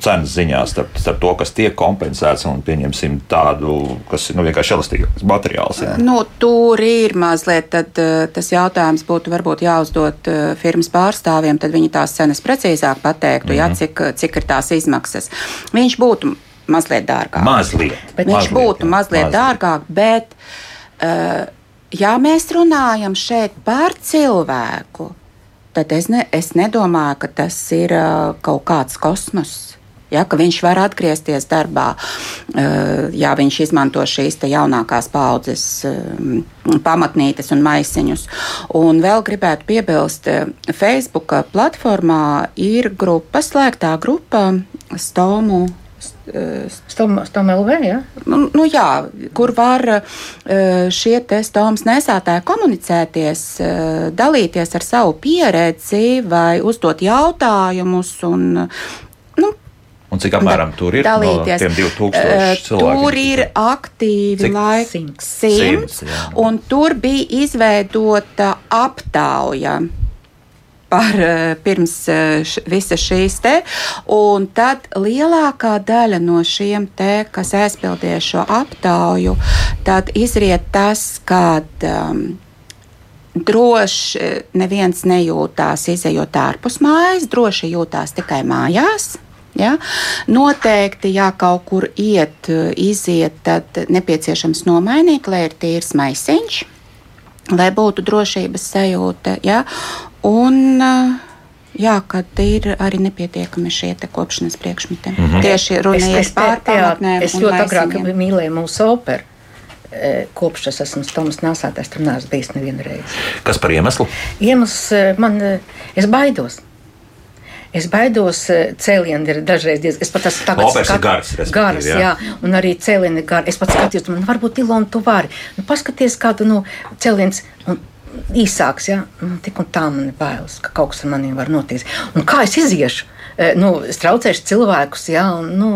cenas ziņā starp, starp to, kas tiek kompensēts un pieņemsim tādu, kas ir nu, vienkārši elastīgāks materiāls. Jā. Nu, tur ir mazliet, tad eh, tas jautājums būtu varbūt jāuzdod eh, firmas pārstāvjiem, tad viņi tās cenas precīzāk pateiktu, mm -hmm. jā, cik, cik ir tās izmaksas. Viņš būtu mazliet dārgāk. Mazliet. Bet viņš mazliet, būtu jā, mazliet, mazliet dārgāk, bet Uh, ja mēs runājam šeit par cilvēku, tad es, ne, es nedomāju, ka tas ir uh, kaut kāds kosmos. Ja, ka viņš var atgriezties darbā, uh, ja viņš izmanto šīs jaunākās paudzes pamatnītes un maisiņus. Un vēl gribētu piebilst, Facebook platformā ir grupa, slēgtā grupa Stomu Stom LV, ja? nu, nu, jā, kur var šie stomas nesētāji komunicēties, dalīties ar savu pieredzi vai uzdot jautājumus. Un, nu, Un cik apmēram da, tur ir dalīties. no tiem 2000 eh, cilvēkiem? Tur ir aktīvi laikam simts, un tur bija izveidota aptauja par eh, pirms eh, š, visas šīs te. Un tad lielākā daļa no šiem te, kas aizpildīja šo aptauju, tad izriet tas, ka. Um, Droši neviens nejūtās izējot ārpus mājas, droši jūtās tikai mājās. Ja? Noteikti, ja kaut kur iet, iziet, tad nepieciešams nomainīt, lai ir tīrs maisiņš, lai būtu drošības sajūta. Ja? Un, Jā, kad ir arī nepietiekami šie kopšanas priekšmeti. Mm -hmm. Tieši runājot par pārpārnēm. Es ļoti agrāk mīlēju mūsu operu. Kopš es esmu Toms Nāsātājs, tur neesmu bijis nevienu reizi. Kas par iemeslu? Iemesls man, es baidos. Es baidos, cēlieni ir dažreiz diezgan. Es pat esmu tāds - ir gars. Gars, jā. jā. Un arī cēlieni ir gari. Es pats skatījos, man varbūt Ilona tu vari. Nu, paskaties, kādu, nu, cēliens. Un, īsāks, ja nu, tik un tā man ir bailes, ka kaut kas ar maniem var notikt. Kā es iziešu? E, nu, es traucēšu cilvēkus, ja, un, nu,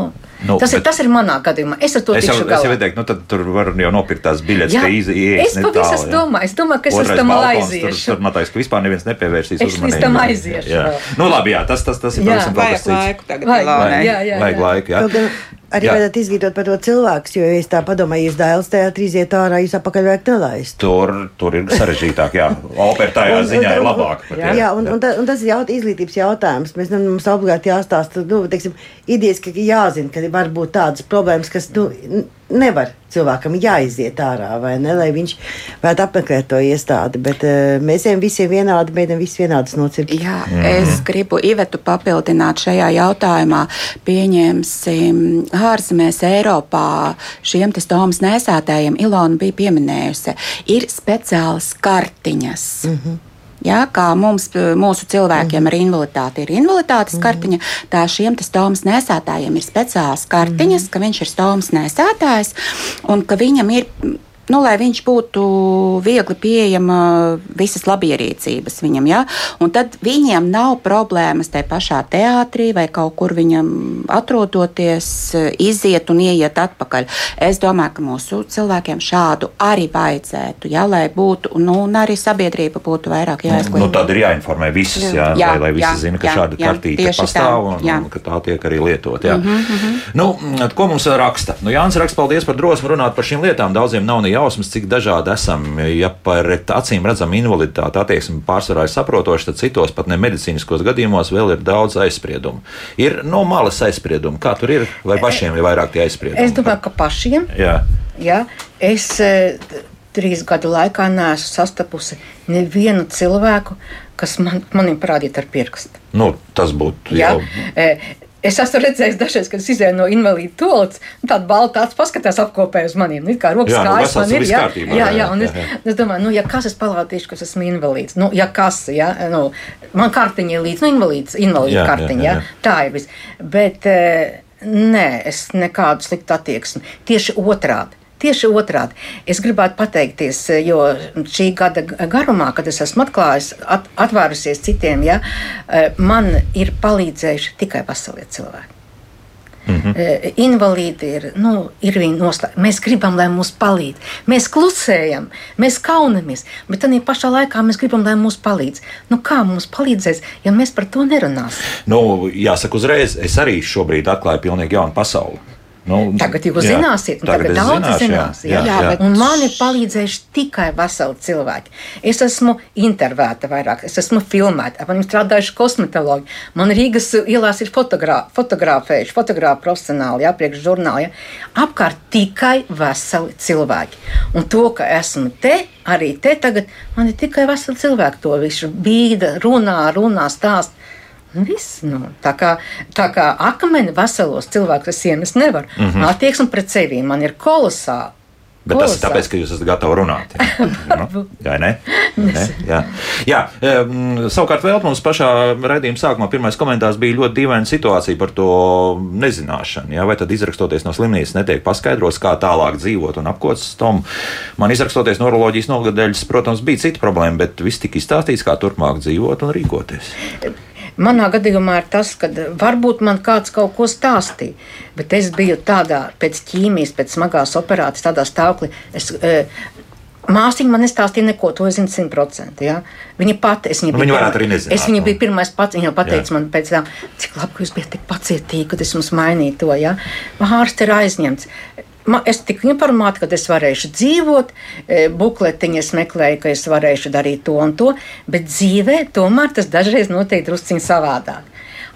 Nu, tas, ir, tas ir manā gadījumā. Es ar to es jau, galā. Es jau teiktu, nu, tad tur var jau nopirkt tās biļetes, Jā, ka izies. Es pavisam domāju, es domāju, ka es uz tam aiziešu. Tur, tur man liekas, ka vispār neviens nepievērsīs uzmanību. Es tam aiziešu. Jā. Nu, labi, jā, tas, tas, tas ir pavisam kas cits. Vajag laiku tagad. Vajag, jā, jā, vajag laiku, jā. Arī vajadzētu izglītot par to cilvēku, jo, ja es tā domāju, jūs dēls teātrī iziet ārā, jūs apakaļ vajag nelaist. Tur, tur ir sarežģītāk, jā. Opera tajā un, ziņā un, ir labāk. Pat, jā, jā, un, un, ta, un tas ir jaut, izglītības jautājums. Mēs nu, mums obligāti jāstāsta, nu, teiksim, idejas, ka jāzina, ka var būt tādas problēmas, kas nu, nevar cilvēkam jāiziet ārā, vai ne, lai viņš varētu apmeklēt to iestādi. Bet uh, mēs ejam visiem vienādi, mēģinām visi vienādas nocirkt. Jā, mm. es gribu Ivetu papildināt šajā jautājumā. Pieņemsim, ārzemēs Eiropā šiem te stomas nesētājiem Ilona bija pieminējusi, ir speciālas kartiņas. Mm -hmm Ja, kā mums, mūsu cilvēkiem mm. ar invaliditāti ir invaliditātes mm. kartiņa, tā šiem stomas nesētājiem ir speciāls kartiņas, mm. ka viņš ir stomas nesētājs un ka viņam ir nu, lai viņš būtu viegli pieejama visas labierīcības viņam. Ja? Un tad viņiem nav problēmas tajā pašā teātrī vai kaut kur viņam atrodoties, iziet un ieiet atpakaļ. Es domāju, ka mūsu cilvēkiem šādu arī vajadzētu, ja? lai būtu, nu, un arī sabiedrība būtu vairāk jāizglīto. Nu, tad ir jāinformē visas, jā, jā, lai, lai visi jā, zina, ka jā, šāda kartīte pastāv un, jā. un ka tā tiek arī lietot. Jā. Mm -hmm, mm -hmm. Nu, ko mums raksta? Nu, Jānis raksta, paldies par drosmi runāt par šīm lietām. Daudziem nav ne jausmas, cik dažādi esam. Ja par acīm redzamu invaliditāti attieksmi pārsvarā ir saprotoša, tad citos pat ne medicīniskos gadījumos vēl ir daudz aizspriedumu. Ir no malas aizspriedumi. Kā tur ir? Vai pašiem ir vairāk tie aizspriedumi? Es domāju, ka pašiem. Jā. Jā, es eh, trīs gadu laikā neesmu sastapusi nevienu cilvēku, kas man, manim parādītu ar pirkstu. Nu, tas būtu jau. Ja? Es esmu redzējis, dažreiz, kad es izēju no invalīdu toaletes, nu, tāda balta acis paskatās apkopēji uz maniem. Nu, kā rokas kājas nu, man ir. Jā, kārtībā, jā, jā, un es, jā, jā. es domāju, nu, ja kas es palādīšu, ka es esmu invalīds, nu, ja kas, jā, nu, man kartiņa ir līdz, nu, invalīds, invalīdu jā, kartiņa, jā, jā, jā. tā ir viss. Bet, nē, es nekādu sliktu attieksmi. Tieši otrādi. Tieši otrādi. Es gribētu pateikties, jo šī gada garumā, kad es esmu atklājis, at, atvērusies citiem, ja, eh, man ir palīdzējuši tikai veselie cilvēki. Mm -hmm. Invalīdi ir, nu, ir viņa noslēgta. Mēs gribam, lai mums palīdz. Mēs klusējam, mēs kaunamies, bet tādā pašā laikā mēs gribam, lai mums palīdz. Nu, kā mums palīdzēs, ja mēs par to nerunāsim? Nu, jāsaka, uzreiz es arī šobrīd atklāju pilnīgi jaunu pasauli. Nu, tagad jūs jā, zināsiet, un tagad, tagad daudz zinās. Jā, jā, jā, jā. Un man ir palīdzējuši tikai veseli cilvēki. Es esmu intervēta vairāk, es esmu filmēta, man ir strādājuši kosmetologi. Man Rīgas ielās ir fotogrā, fotografējuši, fotogrāfi profesionāli, jā, priekš žurnāli. Jā. Apkārt tikai veseli cilvēki. Un to, ka esmu te, arī te tagad, man ir tikai veseli cilvēki to visu bīda, runā, runā, stāst. Viss, nu, tā, kā, tā kā akmeni veselos cilvēkus es iemest nevaru. Mm -hmm. Attieksme pret sevi man ir kolosāla. Bet tas ir tāpēc, ka jūs esat gatavi runāt. Jā, nu, jā ne? ne? Jā. jā. Savukārt, vēl mums pašā raidījuma sākumā pirmais komentārs bija ļoti dīvaina situācija par to nezināšanu. Jā? Vai tad izrakstoties no slimnīcas netiek paskaidrots, kā tālāk dzīvot un apkots tom. Man izrakstoties neuroloģijas nogadeļas, protams, bija cita problēma, bet viss tika izstāstīts, kā turpmāk dzīvot un rīkoties. Manā gadījumā ir tas, ka varbūt man kāds kaut ko stāstīja, bet es biju tādā pēc ķīmijas, pēc smagās operācijas, tādā stāvoklī. Es, e, Māsiņa man nestāstīja neko, to es zinu simtprocentīgi. Ja? Viņa pati, es viņu biju, varētu arī nezināt. Es viņu biju pirmais pats, viņa pateica jā. man pēc tam, cik labi, jūs bijat tik pacietīgi, kad es jums mainīju to. Ja? Ārsts ir aizņemts es tik informēta, ka es varēšu dzīvot, e, bukletiņas meklēju, ka es varēšu darīt to un to, bet dzīvē tomēr tas dažreiz notiek drusciņ savādāk.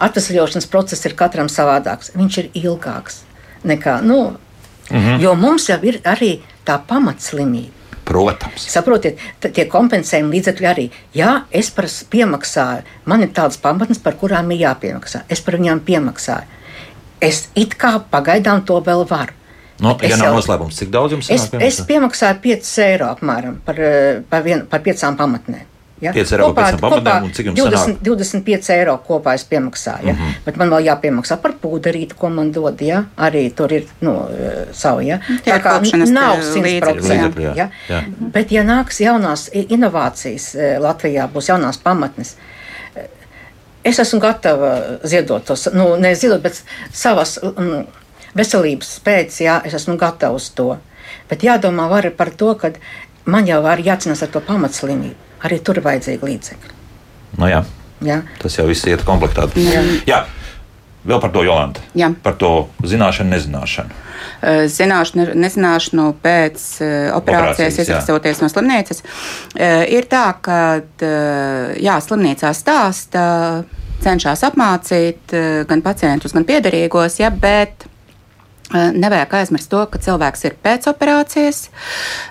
Atvesļošanas process ir katram savādāks. Viņš ir ilgāks nekā, nu, -hmm. jo mums jau ir arī tā pamatslimība. Protams. Saprotiet, tie kompensējumi līdzekļi arī. Jā, es par piemaksāju. Man ir tādas pamatnes, par kurām ir jāpiemaksā. Es par viņām piemaksāju. Es it kā pagaidām to vēl varu. Nu, ja nav jau, noslēpums, cik daudz jums es, es piemaksāju 5 eiro apmēram par, eh, par, vien, par piecām pamatnēm. Ja? 5 eiro kopā, par pamatnēm, un cik jums 20, sanāk? 25 eiro kopā es piemaksāju. Ja? Mm -hmm. Bet man vēl jāpiemaksā par pūderīti, ko man dod. Ja? Arī tur ir nu, eh, savu. Ja? Tā kā nav 100%. Ja? Jā. Bet, ja nāks jaunās inovācijas eh, Latvijā, būs jaunās pamatnes. Es esmu gatava ziedot tos, nu, neziedot, bet savas. Mm, veselības pēc, jā, es esmu gatavs to. Bet jādomā arī par to, ka man jau ir jācīnās ar to pamatslimību. Arī tur ir vajadzīgi līdzekļi. Nu, jā. Jā. Tas jau viss iet komplektā. Jā. jā. Vēl par to Jolanta. Jā. Par to zināšanu, nezināšanu. Zināšanu, nezināšanu pēc operācijas, izrakstoties no slimnīcas. Ir tā, ka jā, slimnīcā stāsta, cenšas apmācīt gan pacientus, gan piederīgos, ja, bet nevajag aizmirst to, ka cilvēks ir pēc operācijas,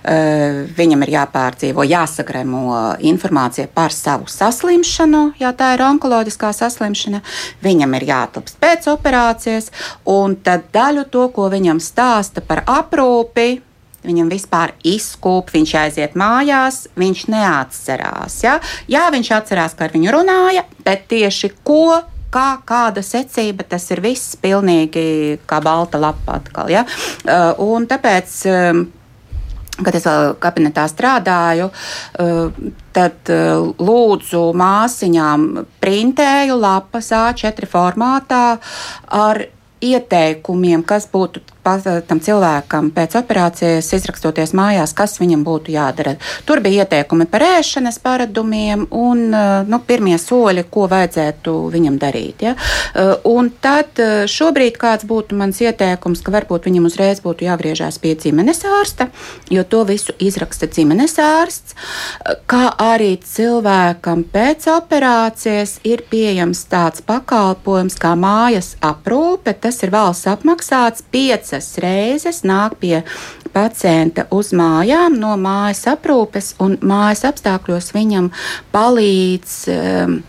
eh, viņam ir jāpārdzīvo, jāsagremo informācija par savu saslimšanu, ja tā ir onkoloģiskā saslimšana, viņam ir jāatlapst pēc operācijas, un tad daļu to, ko viņam stāsta par aprūpi, Viņam vispār izkūp, viņš aiziet mājās, viņš neatcerās. Ja? Jā, viņš atcerās, ka ar viņu runāja, bet tieši ko kā, kāda secība, tas ir viss pilnīgi kā balta lapa atkal. Ja? Uh, un tāpēc. Um, kad es vēl kabinetā strādāju, uh, tad uh, lūdzu māsiņām printēju lapas A4 formātā ar ieteikumiem, kas būtu tam cilvēkam pēc operācijas izrakstoties mājās, kas viņam būtu jādara. Tur bija ieteikumi par ēšanas paradumiem un nu, pirmie soļi, ko vajadzētu viņam darīt. Ja? Un tad šobrīd kāds būtu mans ieteikums, ka varbūt viņam uzreiz būtu jāgriežās pie ģimenes ārsta, jo to visu izraksta ģimenes ārsts, kā arī cilvēkam pēc operācijas ir pieejams tāds pakalpojums kā mājas aprūpe. Tas ir valsts apmaksāts piecas reizes, nāk pie pacienta uz mājām no mājas aprūpes, un mājas apstākļos viņam palīdz. Um,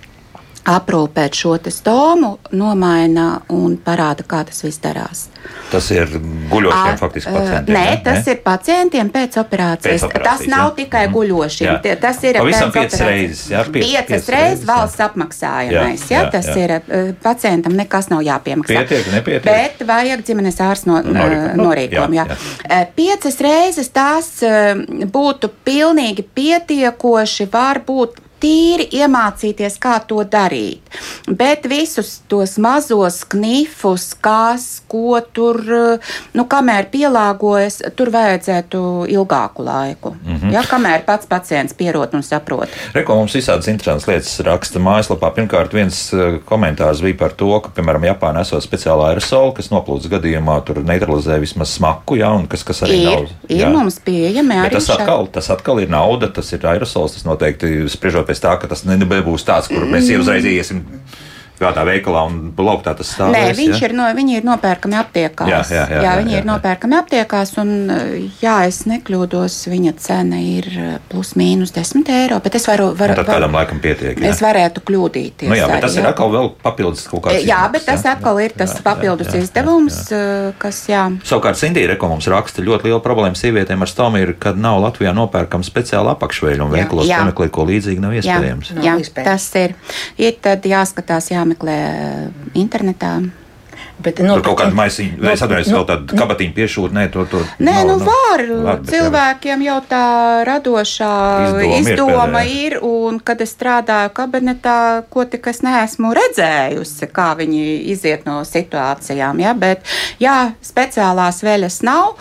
aprūpēt šo stomu, nomaina un parāda, kā tas viss darās. Tas ir guļošiem, faktiski pacientiem. Nē, ja? tas ne? ir pacientiem pēc operācijas. Pēc operācijas tas nav jā. tikai mhm. guļošiem. Jā. Tas ir pavisam piecas reizes. Jā, piec, piecas reizes valsts apmaksājamais. Jā, jā, jā, tas jā. ir pacientam nekas nav jāpiemaksā. Pietiek, nepietiek. Bet vajag ģimenes ārsts no, norīkojumu. Jā, jā. Piecas reizes tās būtu pilnīgi pietiekoši, varbūt tīri iemācīties, kā to darīt. Bet visus tos mazos knifus, kas, ko tur, nu, kamēr pielāgojas, tur vajadzētu ilgāku laiku. Mm -hmm. Ja, kamēr pats pacients pierod un saprot. Reko mums visādas interesantas lietas raksta mājaslapā. Pirmkārt, viens eh, komentārs bija par to, ka, piemēram, Japānā esot speciālā aerosola, kas noplūdes gadījumā tur neutralizē vismaz smaku, ja, un kas, kas arī ir, nav. Ir jā. mums pieejami arī. Tas atkal, tas atkal ir nauda, tas ir aerosols, tas noteikti spriežot pēc tā, ka tas nebūs tāds, kur mēs mm. uzreiz iesim kādā veikalā un plauktā tas stāv. Nē, viņš ja? ir, no, viņi ir nopērkami aptiekās. Jā, jā, jā, jā, viņi jā, jā. ir nopērkami aptiekās, un, jā, es nekļūdos, viņa cena ir plus mīnus 10 eiro, bet es varu. varu tad kādam laikam pietiek. Jā. Es varētu kļūdīties. Nu jā, bet tas arī, ir atkal vēl papildus kaut kāds. Jā, bet tas jā, atkal ir tas jā, papildus jā, jā, izdevums, jā, jā. kas, jā. Savukārt, Sindija Reko mums raksta ļoti liela problēma sievietēm ar stomu ir, kad nav Latvijā nopērkama speciāla apakšveļa un veikalos pameklēt, ko līdzīgi nav iespējams. Jā, jā, tas ir. Ir tad jāskatās, jāmeklē internetā. Bet, nu, Tur kaut kāda maisiņa, nu, es atceros, nu, vēl tādu kabatiņu piešūt, nē, to, to Nē, nav, nu var, var cilvēkiem jau tā radošā izdoma, izdoma ir, ir, un kad es strādāju kabinetā, ko tik es neesmu redzējusi, kā viņi iziet no situācijām, ja, bet, jā, speciālās veļas nav,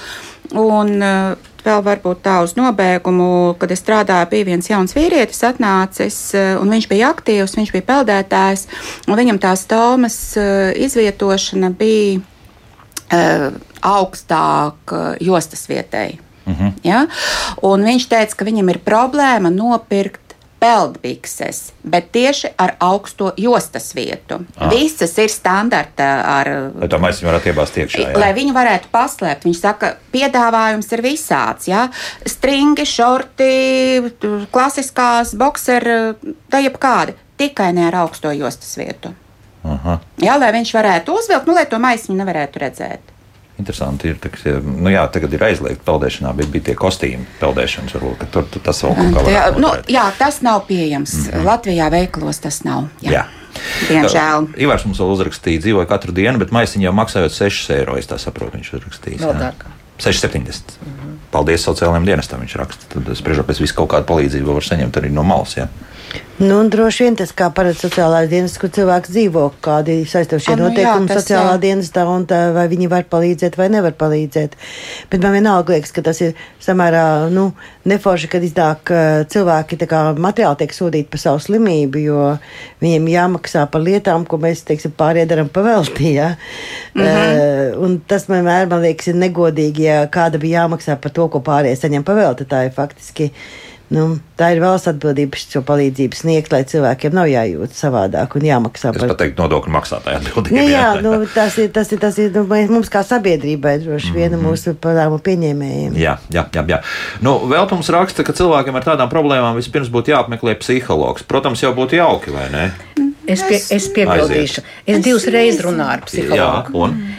un uh, vēl varbūt tā uz nobeigumu, kad es strādāju, bija viens jauns vīrietis atnācis, eh, un viņš bija aktīvs, viņš bija peldētājs, un viņam tā stomas eh, izvietošana bija augstāk jostas vietēji. Uh mhm. -huh. ja? Un viņš teica, ka viņam ir problēma nopirkt peldbikses, bet tieši ar augsto jostas vietu. Ah. Visas ir standarta ar. Lai tā maisiņu varētu iebāzt iekšā. Jā. Lai viņi varētu paslēpt. Viņš saka, piedāvājums ir visāds. Jā? Stringi, šorti, klasiskās, boxeri, tā jebkādi. Tikai ne ar augsto jostas vietu. Aha. Jā, lai viņš varētu uzvilkt, nu, lai to maisiņu nevarētu redzēt. Interesanti ir, ka nu, jā, tagad ir aizliegta peldēšanā, bet bija tie kostīmi peldēšanas, varbūt tur, tur tas vēl kaut kā tāds - nu, jā, tas nav pieejams. Mm -hmm. Latvijā veikalos tas nav. Jā. jā. Diemžēl. Ivars mums vēl uzrakstīja, dzīvoja katru dienu, bet maisiņā maksājot 6 eiro. Es tā saprotu, viņš uzrakstījis. Vēl dārgāk. 6,70. Mm -hmm. Paldies sociālajiem dienestam, viņš raksta. Tad es spriežu, pēc visu kaut kādu palīdzību var saņemt arī no malas. Ja? Nu, droši vien tas, kā parāda sociālās dienas, kur cilvēks dzīvo, kādi saistošie nu, noteikumi jā, sociālā jā. dienestā, un tā, vai viņi var palīdzēt vai nevar palīdzēt. Bet man vienalga liekas, ka tas ir samērā nu, neforši, kad iznāk cilvēki kā, materiāli tiek sodīti par savu slimību, jo viņiem jāmaksā par lietām, ko mēs, teiksim, pārējie darām paveltī. Ja? Mm -hmm. uh, un tas man vienmēr, man liekas, ir negodīgi, ja kāda bija jāmaksā par to, ko pārējie saņem pavelti. Tā ir faktiski. Nu, tā ir valsts atbildība šo palīdzību sniegt, lai cilvēkiem nav jājūt savādāk un jāmaksā par to. Es pateiktu, nodokļu maksātāju atbildību. Nu, jā, jā nu, tas ir, tas ir, tas ir nu, mums kā sabiedrībai droši vien mm -hmm. mūsu palēmu pieņēmējiem. Jā, jā, jā. jā. Nu, vēl mums raksta, ka cilvēkiem ar tādām problēmām vispirms būtu jāapmeklē psihologs. Protams, jau būtu jauki, vai ne? Es, pie, es piebildīšu. Es, es divas reizes runāju ar psihologu. Jā, un?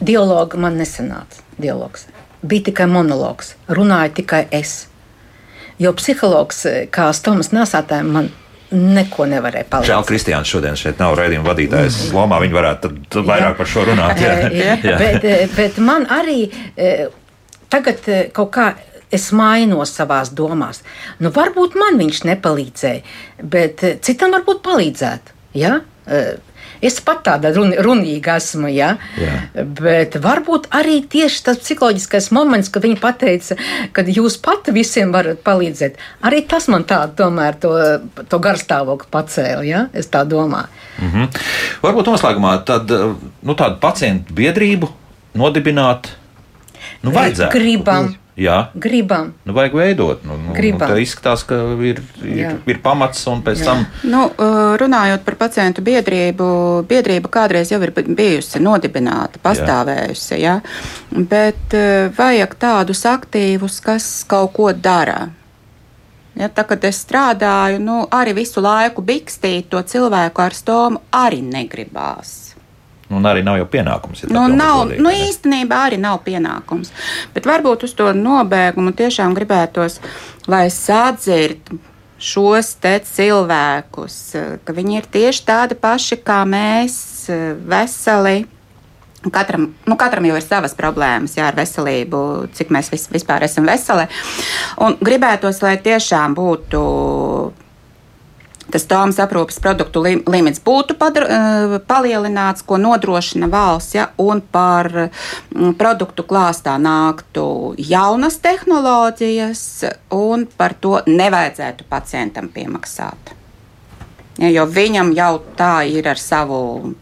Dialogu man nesanāca. Dialogs. Bija tikai monologs. Runāju tikai es. Jo psihologs, eh, kā Tomas Nāsātājs, man neko nevarēja palīdzēt. Žēl, Kristiāns šodien šeit nav raidījuma vadītājs. Mm. Lomā viņi varētu tad, tad vairāk jā. par šo runāt. Jā. jā. jā. Bet, eh, bet man arī eh, tagad kaut kā. Es mainos savās domās. Nu, varbūt man viņš nepalīdzēja, bet citam varbūt palīdzētu. Ja? Es pat tāda run, runīga esmu, ja? Jā. bet varbūt arī tieši tas psiholoģiskais moments, kad viņi pateica, ka jūs pati visiem varat palīdzēt, arī tas man tādu tomēr to, to garstāvokli pacēla, ja? es tā domāju. Mm -hmm. Varbūt noslēgumā tad, nu, tādu pacientu biedrību nodibināt, nu, vajadzētu. Gribam. Jā, gribam. Nu, vajag veidot. Nu, nu, gribam. Nu, tā izskatās, ka ir, ir, Jā. ir pamats un pēc Jā. tam. Nu, runājot par pacientu biedrību, biedrība kādreiz jau ir bijusi nodibināta, pastāvējusi. Ja? Bet vajag tādus aktīvus, kas kaut ko dara. Ja, tā, kad es strādāju, nu, arī visu laiku bikstīt to cilvēku ar stomu arī negribās. Nu, un arī nav jau pienākums. Ja nu, nav, godīgi, nu, īstenībā arī nav pienākums. Bet varbūt uz to nobēgumu tiešām gribētos, lai sadzird šos cilvēkus, ka viņi ir tieši tādi paši kā mēs, veseli. Katram, nu, katram jau ir savas problēmas jā, ar veselību, cik mēs vis, vispār esam veseli. Un gribētos, lai tiešām būtu tas tāmas aprūpes produktu lim, limits būtu padra, uh, palielināts, ko nodrošina valsts, ja, un par um, produktu klāstā nāktu jaunas tehnoloģijas, un par to nevajadzētu pacientam piemaksāt. Ja, jo viņam jau tā ir ar savu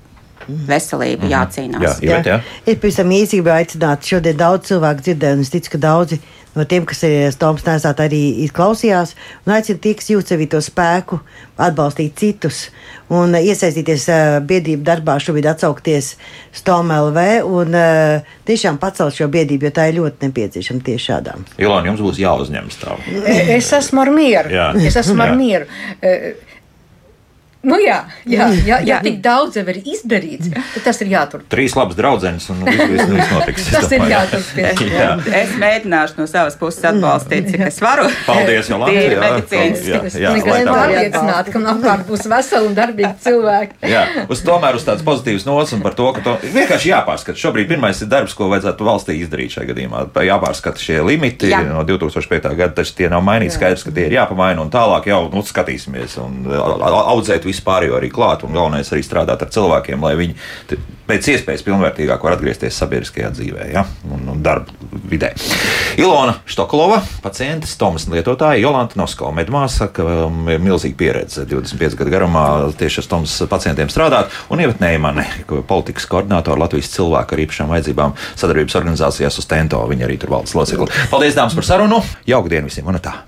veselību mm -hmm. jācīnās. Jā, jā. Es pavisam īsi aicināt, šodien daudz cilvēku dzirdēju, un es ticu, ka daudzi no tiem, kas ir Toms Nēsāt, arī klausījās un aicina tie, kas jūt sevi to spēku, atbalstīt citus un iesaistīties uh, biedrību darbā, šobrīd atsaukties Stom LV un tiešām pacelt šo biedrību, jo tā ir ļoti nepieciešama tieši šādām. Ilona, jums būs jāuzņemas tā. Es esmu ar mieru. Jā. Es esmu ar mieru. Nu jā, jā, jā, ja tik daudz jau ir izdarīts, tad tas ir jāturpina. Trīs labas draudzenes un viss, viss notiks. tas ir jāturpina. jā. Es mēģināšu no savas puses atbalstīt, cik es varu. Paldies, Jolanta. Jā, medicīnas. Jā, jā, jā, es pārliecināta, ka apkārt būs veseli un darbīgi cilvēki. jā, uz tomēr uz tādas pozitīvas nots un par to, ka to vienkārši jāpārskata. Šobrīd pirmais ir darbs, ko vajadzētu valstī izdarīt šajā gadījumā. Jāpārskata šie limiti jā. no 2005. gada, taču tie nav mainīti. Skaidrs, ka tie ir jāpamaina un tālāk jau nu, skatīsimies un audzēt vispārējo arī klāt, un galvenais arī strādāt ar cilvēkiem, lai viņi pēc iespējas pilnvērtīgāk var atgriezties sabiedriskajā dzīvē ja? un, un darba vidē. Ilona Štokolova, pacientes, Tomas lietotāja, Jolanta Noskova, medmāsa, ka um, ir milzīga pieredze 25 gadu garumā tieši ar Tomas pacientiem strādāt, un Ievet Neimane, politikas koordinātora Latvijas cilvēku ar īpašām vajadzībām sadarbības organizācijās uz Tento. Viņa arī tur valdes locekli. Paldies, dāmas, par sarunu! Jauku dienu visiem! Un tā!